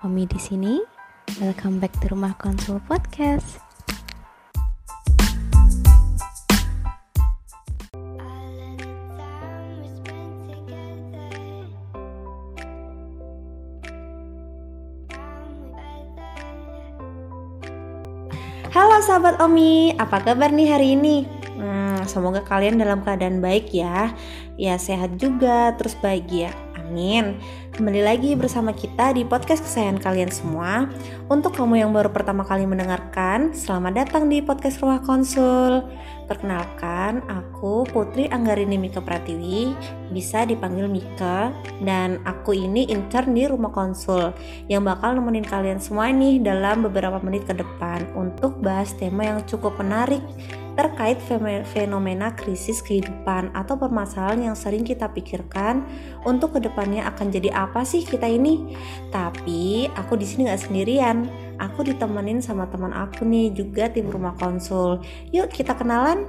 Omi di sini. Welcome back to Rumah Konsul Podcast. Halo sahabat Omi, apa kabar nih hari ini? Hmm, semoga kalian dalam keadaan baik ya, ya sehat juga, terus bahagia. Amin. Kembali lagi bersama kita di podcast kesayangan kalian semua. Untuk kamu yang baru pertama kali mendengarkan, selamat datang di podcast Rumah Konsul. Perkenalkan, aku Putri Anggarini Mika Pratiwi, bisa dipanggil Mika, dan aku ini intern di Rumah Konsul yang bakal nemenin kalian semua nih dalam beberapa menit ke depan untuk bahas tema yang cukup menarik terkait fenomena krisis kehidupan atau permasalahan yang sering kita pikirkan untuk ke depannya akan jadi apa sih kita ini. Tapi aku di sini nggak sendirian. Aku ditemenin sama teman aku nih juga tim rumah konsul. Yuk kita kenalan.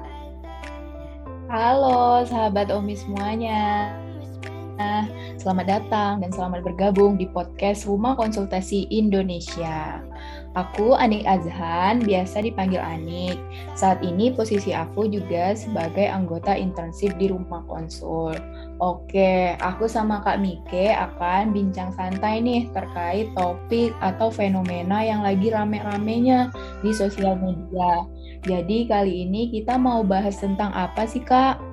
Halo sahabat Omi semuanya. Selamat datang dan selamat bergabung di podcast Rumah Konsultasi Indonesia. Aku Anik Azhan, biasa dipanggil Anik. Saat ini posisi aku juga sebagai anggota internship di Rumah Konsul. Oke, aku sama Kak Mike akan bincang santai nih terkait topik atau fenomena yang lagi rame-ramenya di sosial media. Jadi kali ini kita mau bahas tentang apa sih Kak?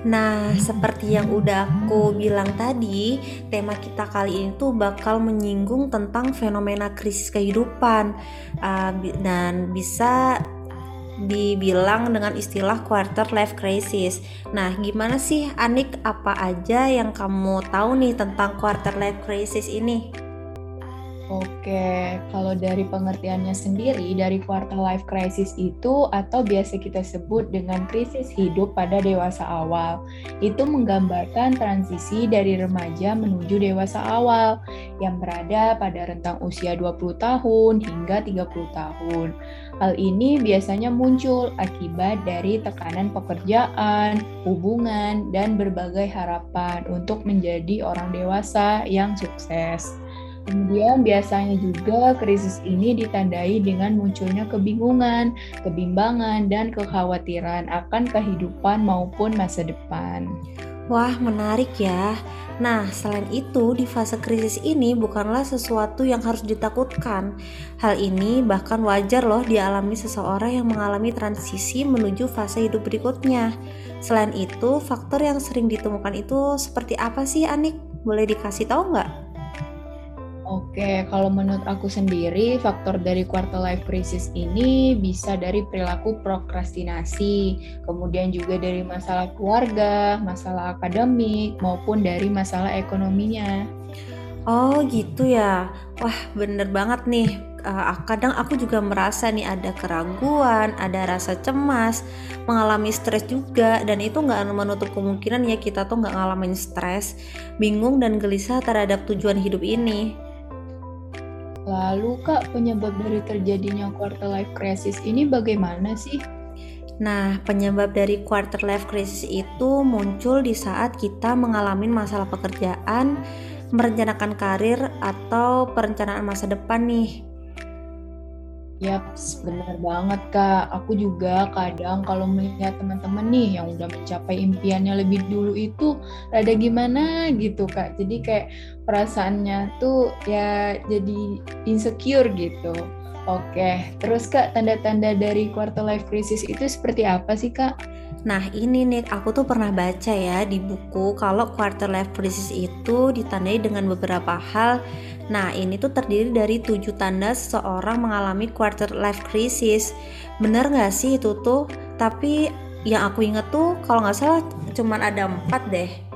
Nah, seperti yang udah aku bilang tadi, tema kita kali ini tuh bakal menyinggung tentang fenomena krisis kehidupan uh, dan bisa dibilang dengan istilah quarter life crisis. Nah, gimana sih Anik apa aja yang kamu tahu nih tentang quarter life crisis ini? Oke, kalau dari pengertiannya sendiri, dari quarter life crisis itu atau biasa kita sebut dengan krisis hidup pada dewasa awal, itu menggambarkan transisi dari remaja menuju dewasa awal yang berada pada rentang usia 20 tahun hingga 30 tahun. Hal ini biasanya muncul akibat dari tekanan pekerjaan, hubungan, dan berbagai harapan untuk menjadi orang dewasa yang sukses. Kemudian biasanya juga krisis ini ditandai dengan munculnya kebingungan, kebimbangan, dan kekhawatiran akan kehidupan maupun masa depan. Wah, menarik ya. Nah, selain itu, di fase krisis ini bukanlah sesuatu yang harus ditakutkan. Hal ini bahkan wajar loh dialami seseorang yang mengalami transisi menuju fase hidup berikutnya. Selain itu, faktor yang sering ditemukan itu seperti apa sih, Anik? Boleh dikasih tahu nggak? Oke, kalau menurut aku sendiri, faktor dari quarter life crisis ini bisa dari perilaku prokrastinasi, kemudian juga dari masalah keluarga, masalah akademik, maupun dari masalah ekonominya. Oh gitu ya, wah bener banget nih. Uh, kadang aku juga merasa nih ada keraguan, ada rasa cemas, mengalami stres juga, dan itu nggak menutup kemungkinan ya kita tuh nggak ngalamin stres, bingung dan gelisah terhadap tujuan hidup ini. Lalu Kak, penyebab dari terjadinya quarter life crisis ini bagaimana sih? Nah, penyebab dari quarter life crisis itu muncul di saat kita mengalami masalah pekerjaan, merencanakan karir, atau perencanaan masa depan nih. Yap, benar banget kak. Aku juga kadang kalau melihat teman-teman nih yang udah mencapai impiannya lebih dulu itu rada gimana gitu kak. Jadi kayak perasaannya tuh ya jadi insecure gitu. Oke, terus kak tanda-tanda dari quarter life crisis itu seperti apa sih kak? Nah ini nih aku tuh pernah baca ya di buku kalau quarter life crisis itu ditandai dengan beberapa hal. Nah ini tuh terdiri dari tujuh tanda seseorang mengalami quarter life crisis. Bener nggak sih itu tuh? Tapi yang aku inget tuh kalau nggak salah cuman ada empat deh.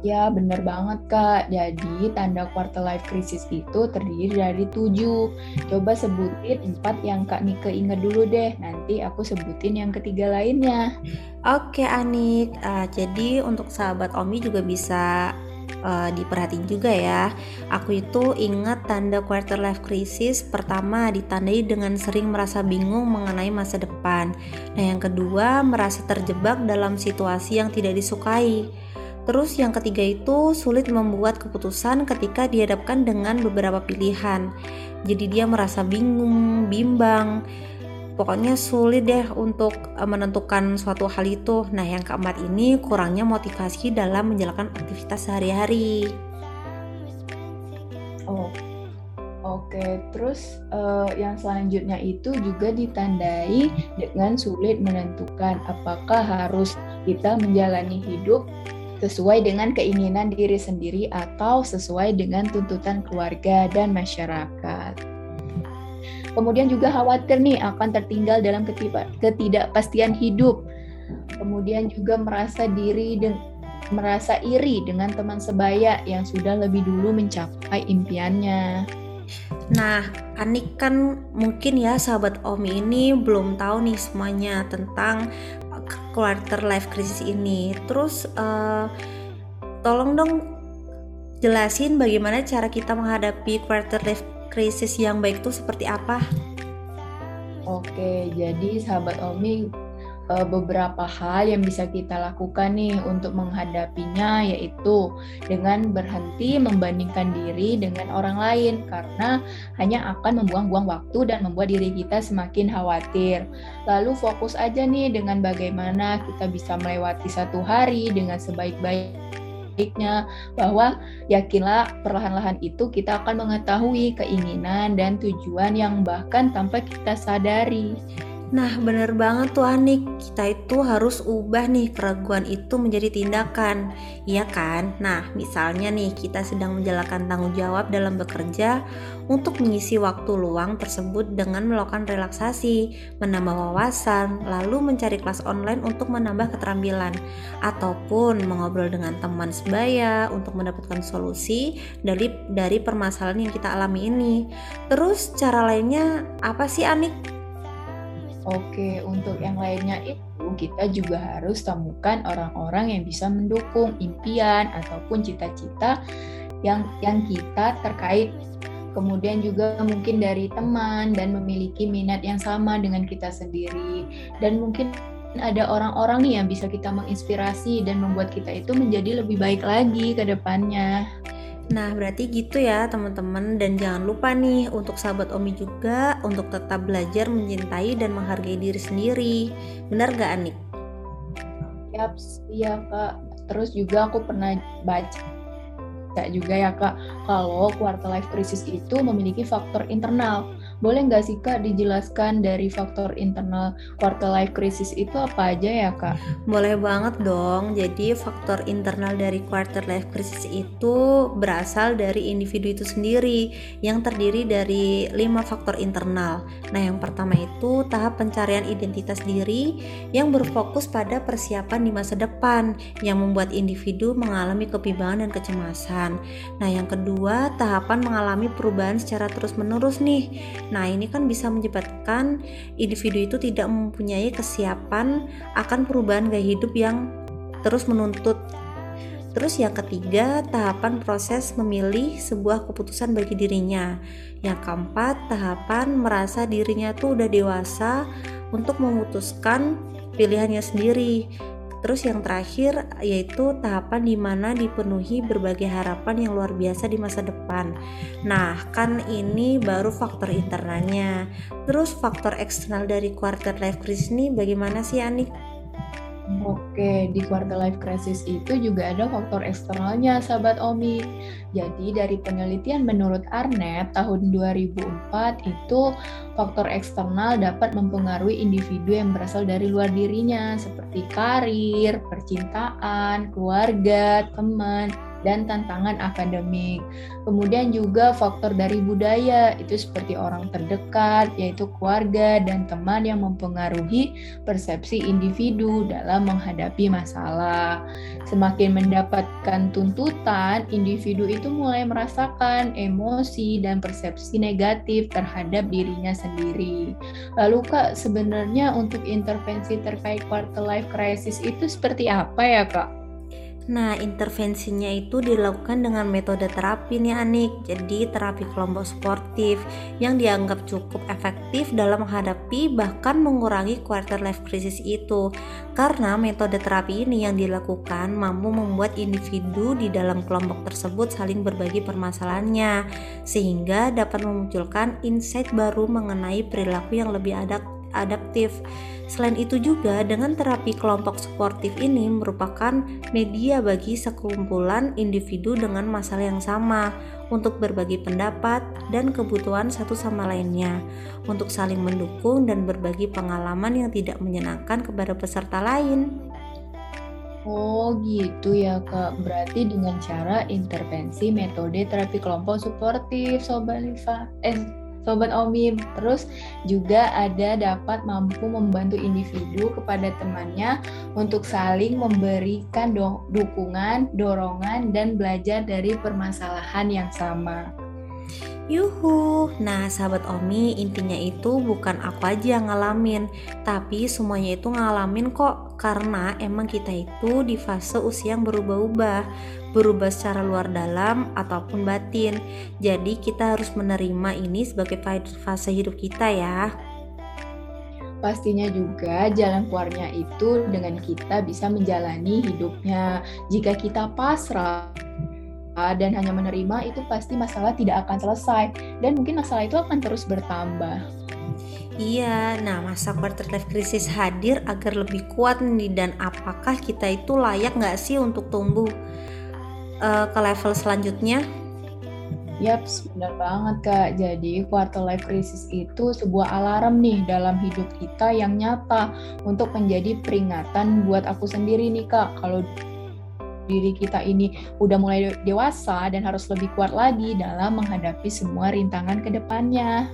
Ya, bener banget, Kak. Jadi, tanda quarter life crisis itu terdiri dari tujuh. Coba sebutin empat yang Kak Nike ingat dulu deh. Nanti aku sebutin yang ketiga lainnya. Oke, Anik. Uh, jadi, untuk sahabat Omi juga bisa uh, diperhatiin juga ya. Aku itu ingat tanda quarter life crisis pertama ditandai dengan sering merasa bingung mengenai masa depan. Nah, yang kedua merasa terjebak dalam situasi yang tidak disukai. Terus yang ketiga itu sulit membuat keputusan ketika dihadapkan dengan beberapa pilihan. Jadi dia merasa bingung, bimbang. Pokoknya sulit deh untuk eh, menentukan suatu hal itu. Nah, yang keempat ini kurangnya motivasi dalam menjalankan aktivitas sehari-hari. Oh, Oke, terus uh, yang selanjutnya itu juga ditandai dengan sulit menentukan apakah harus kita menjalani hidup sesuai dengan keinginan diri sendiri atau sesuai dengan tuntutan keluarga dan masyarakat. Kemudian juga khawatir nih akan tertinggal dalam ketidakpastian hidup. Kemudian juga merasa diri dan merasa iri dengan teman sebaya yang sudah lebih dulu mencapai impiannya. Nah, Anik kan mungkin ya sahabat Omi ini belum tahu nih semuanya tentang quarter life crisis ini. Terus uh, tolong dong jelasin bagaimana cara kita menghadapi quarter life crisis yang baik itu seperti apa? Oke, jadi sahabat Omi uh, beberapa hal yang bisa kita lakukan nih untuk menghadapinya yaitu dengan berhenti membandingkan diri dengan orang lain karena hanya akan membuang-buang waktu dan membuat diri kita semakin khawatir. Lalu fokus aja nih dengan bagaimana kita bisa melewati satu hari dengan sebaik-baik baiknya bahwa yakinlah perlahan-lahan itu kita akan mengetahui keinginan dan tujuan yang bahkan tanpa kita sadari. Nah, bener banget tuh Anik. Kita itu harus ubah nih keraguan itu menjadi tindakan. Iya kan? Nah, misalnya nih kita sedang menjalankan tanggung jawab dalam bekerja untuk mengisi waktu luang tersebut dengan melakukan relaksasi, menambah wawasan, lalu mencari kelas online untuk menambah keterampilan ataupun mengobrol dengan teman sebaya untuk mendapatkan solusi dari dari permasalahan yang kita alami ini. Terus cara lainnya apa sih Anik? Oke, untuk yang lainnya itu kita juga harus temukan orang-orang yang bisa mendukung impian ataupun cita-cita yang yang kita terkait. Kemudian juga mungkin dari teman dan memiliki minat yang sama dengan kita sendiri dan mungkin ada orang-orang nih yang bisa kita menginspirasi dan membuat kita itu menjadi lebih baik lagi ke depannya. Nah, berarti gitu ya teman-teman dan jangan lupa nih untuk sahabat Omi juga untuk tetap belajar mencintai dan menghargai diri sendiri. Benar gak Anik? Yap, iya Kak. Terus juga aku pernah baca juga ya Kak, kalau quarter life crisis itu memiliki faktor internal boleh nggak sih Kak dijelaskan dari faktor internal quarter life crisis itu apa aja ya Kak? Boleh banget dong. Jadi faktor internal dari quarter life crisis itu berasal dari individu itu sendiri yang terdiri dari lima faktor internal. Nah yang pertama itu tahap pencarian identitas diri yang berfokus pada persiapan di masa depan yang membuat individu mengalami kebimbangan dan kecemasan. Nah yang kedua tahapan mengalami perubahan secara terus menerus nih Nah, ini kan bisa menyebabkan individu itu tidak mempunyai kesiapan akan perubahan gaya hidup yang terus menuntut. Terus yang ketiga, tahapan proses memilih sebuah keputusan bagi dirinya. Yang keempat, tahapan merasa dirinya tuh udah dewasa untuk memutuskan pilihannya sendiri. Terus yang terakhir yaitu tahapan di mana dipenuhi berbagai harapan yang luar biasa di masa depan. Nah, kan ini baru faktor internalnya. Terus faktor eksternal dari quarter life crisis ini bagaimana sih Anik? Oke, di quarter life crisis itu juga ada faktor eksternalnya, sahabat Omi. Jadi dari penelitian menurut Arnett tahun 2004 itu faktor eksternal dapat mempengaruhi individu yang berasal dari luar dirinya seperti karir, percintaan, keluarga, teman, dan tantangan akademik. Kemudian juga faktor dari budaya, itu seperti orang terdekat, yaitu keluarga dan teman yang mempengaruhi persepsi individu dalam menghadapi masalah. Semakin mendapatkan tuntutan, individu itu mulai merasakan emosi dan persepsi negatif terhadap dirinya sendiri. Lalu Kak, sebenarnya untuk intervensi terkait quarter life crisis itu seperti apa ya Kak? Nah, intervensinya itu dilakukan dengan metode terapi nih Anik. Jadi terapi kelompok sportif yang dianggap cukup efektif dalam menghadapi bahkan mengurangi quarter life crisis itu. Karena metode terapi ini yang dilakukan mampu membuat individu di dalam kelompok tersebut saling berbagi permasalahannya sehingga dapat memunculkan insight baru mengenai perilaku yang lebih adaptif Selain itu juga dengan terapi kelompok suportif ini merupakan media bagi sekumpulan individu dengan masalah yang sama untuk berbagi pendapat dan kebutuhan satu sama lainnya, untuk saling mendukung dan berbagi pengalaman yang tidak menyenangkan kepada peserta lain. Oh gitu ya kak, berarti dengan cara intervensi metode terapi kelompok suportif Sobat Liva, eh Sobat Omim. Terus juga ada dapat mampu membantu individu kepada temannya untuk saling memberikan do dukungan, dorongan, dan belajar dari permasalahan yang sama. Yuhu, nah sahabat Omi intinya itu bukan aku aja yang ngalamin Tapi semuanya itu ngalamin kok Karena emang kita itu di fase usia yang berubah-ubah. Berubah secara luar dalam ataupun batin. Jadi kita harus menerima ini sebagai fase hidup kita ya. Pastinya juga jalan keluarnya itu dengan kita bisa menjalani hidupnya. Jika kita pasrah dan hanya menerima itu pasti masalah tidak akan selesai dan mungkin masalah itu akan terus bertambah. Iya, nah masa quarter life crisis hadir agar lebih kuat nih dan apakah kita itu layak nggak sih untuk tumbuh uh, ke level selanjutnya? Yap, benar banget Kak. Jadi quarter life crisis itu sebuah alarm nih dalam hidup kita yang nyata untuk menjadi peringatan buat aku sendiri nih Kak. Kalau diri kita ini udah mulai dewasa dan harus lebih kuat lagi dalam menghadapi semua rintangan ke depannya.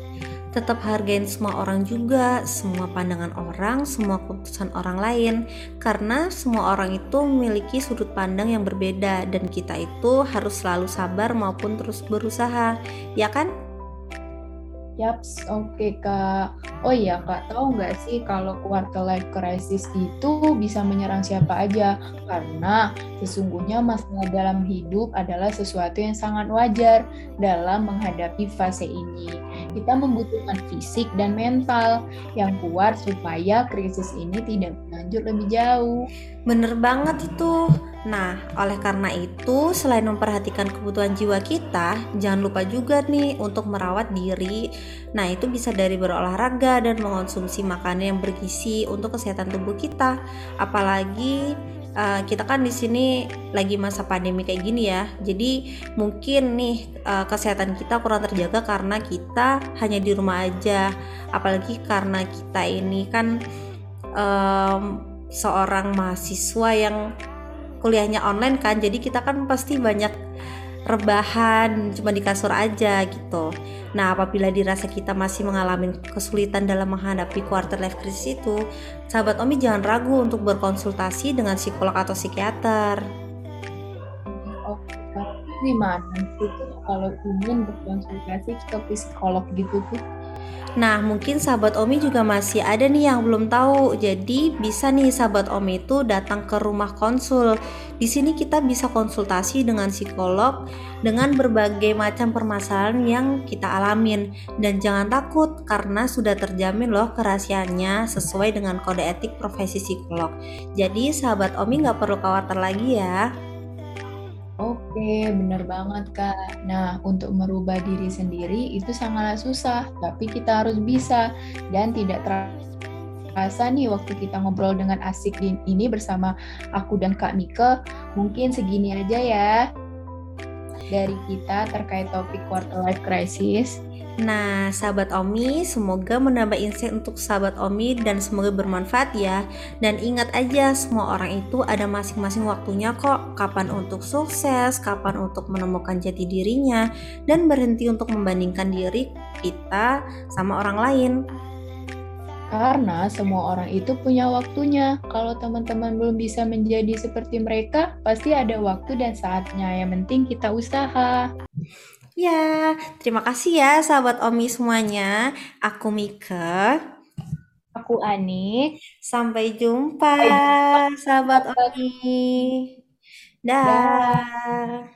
Tetap hargain semua orang juga, semua pandangan orang, semua keputusan orang lain, karena semua orang itu memiliki sudut pandang yang berbeda, dan kita itu harus selalu sabar maupun terus berusaha, ya kan? Yaps, oke okay, Kak. Oh iya Kak, tahu nggak sih kalau quarter life crisis itu bisa menyerang siapa aja? Karena sesungguhnya masalah dalam hidup adalah sesuatu yang sangat wajar dalam menghadapi fase ini. Kita membutuhkan fisik dan mental yang kuat supaya krisis ini tidak berlanjut lebih jauh. Bener banget itu. Nah, oleh karena itu, selain memperhatikan kebutuhan jiwa kita, jangan lupa juga nih untuk merawat diri. Nah, itu bisa dari berolahraga dan mengonsumsi makanan yang bergizi untuk kesehatan tubuh kita. Apalagi uh, kita kan di sini lagi masa pandemi kayak gini ya. Jadi mungkin nih uh, kesehatan kita kurang terjaga karena kita hanya di rumah aja. Apalagi karena kita ini kan um, seorang mahasiswa yang kuliahnya online kan jadi kita kan pasti banyak rebahan cuma di kasur aja gitu. Nah apabila dirasa kita masih mengalami kesulitan dalam menghadapi quarter life crisis itu sahabat Omi jangan ragu untuk berkonsultasi dengan psikolog atau psikiater. Oh gimana sih kalau ingin berkonsultasi ke psikolog gitu tuh Nah, mungkin sahabat Omi juga masih ada nih yang belum tahu. Jadi, bisa nih sahabat Omi itu datang ke rumah konsul. Di sini kita bisa konsultasi dengan psikolog dengan berbagai macam permasalahan yang kita alamin dan jangan takut karena sudah terjamin loh kerahasiaannya sesuai dengan kode etik profesi psikolog. Jadi, sahabat Omi nggak perlu khawatir lagi ya. Oke, benar banget Kak. Nah, untuk merubah diri sendiri itu sangatlah susah, tapi kita harus bisa dan tidak terasa nih waktu kita ngobrol dengan asik ini bersama aku dan Kak Mika. Mungkin segini aja ya dari kita terkait topik quarter life crisis. Nah, sahabat Omi, semoga menambah insight untuk sahabat Omi dan semoga bermanfaat ya. Dan ingat aja, semua orang itu ada masing-masing waktunya kok. Kapan untuk sukses, kapan untuk menemukan jati dirinya, dan berhenti untuk membandingkan diri kita sama orang lain. Karena semua orang itu punya waktunya. Kalau teman-teman belum bisa menjadi seperti mereka, pasti ada waktu dan saatnya. Yang penting kita usaha. Ya, terima kasih ya sahabat Omi semuanya. Aku Mika. Aku Ani. Sampai jumpa, sahabat Omi. Dah.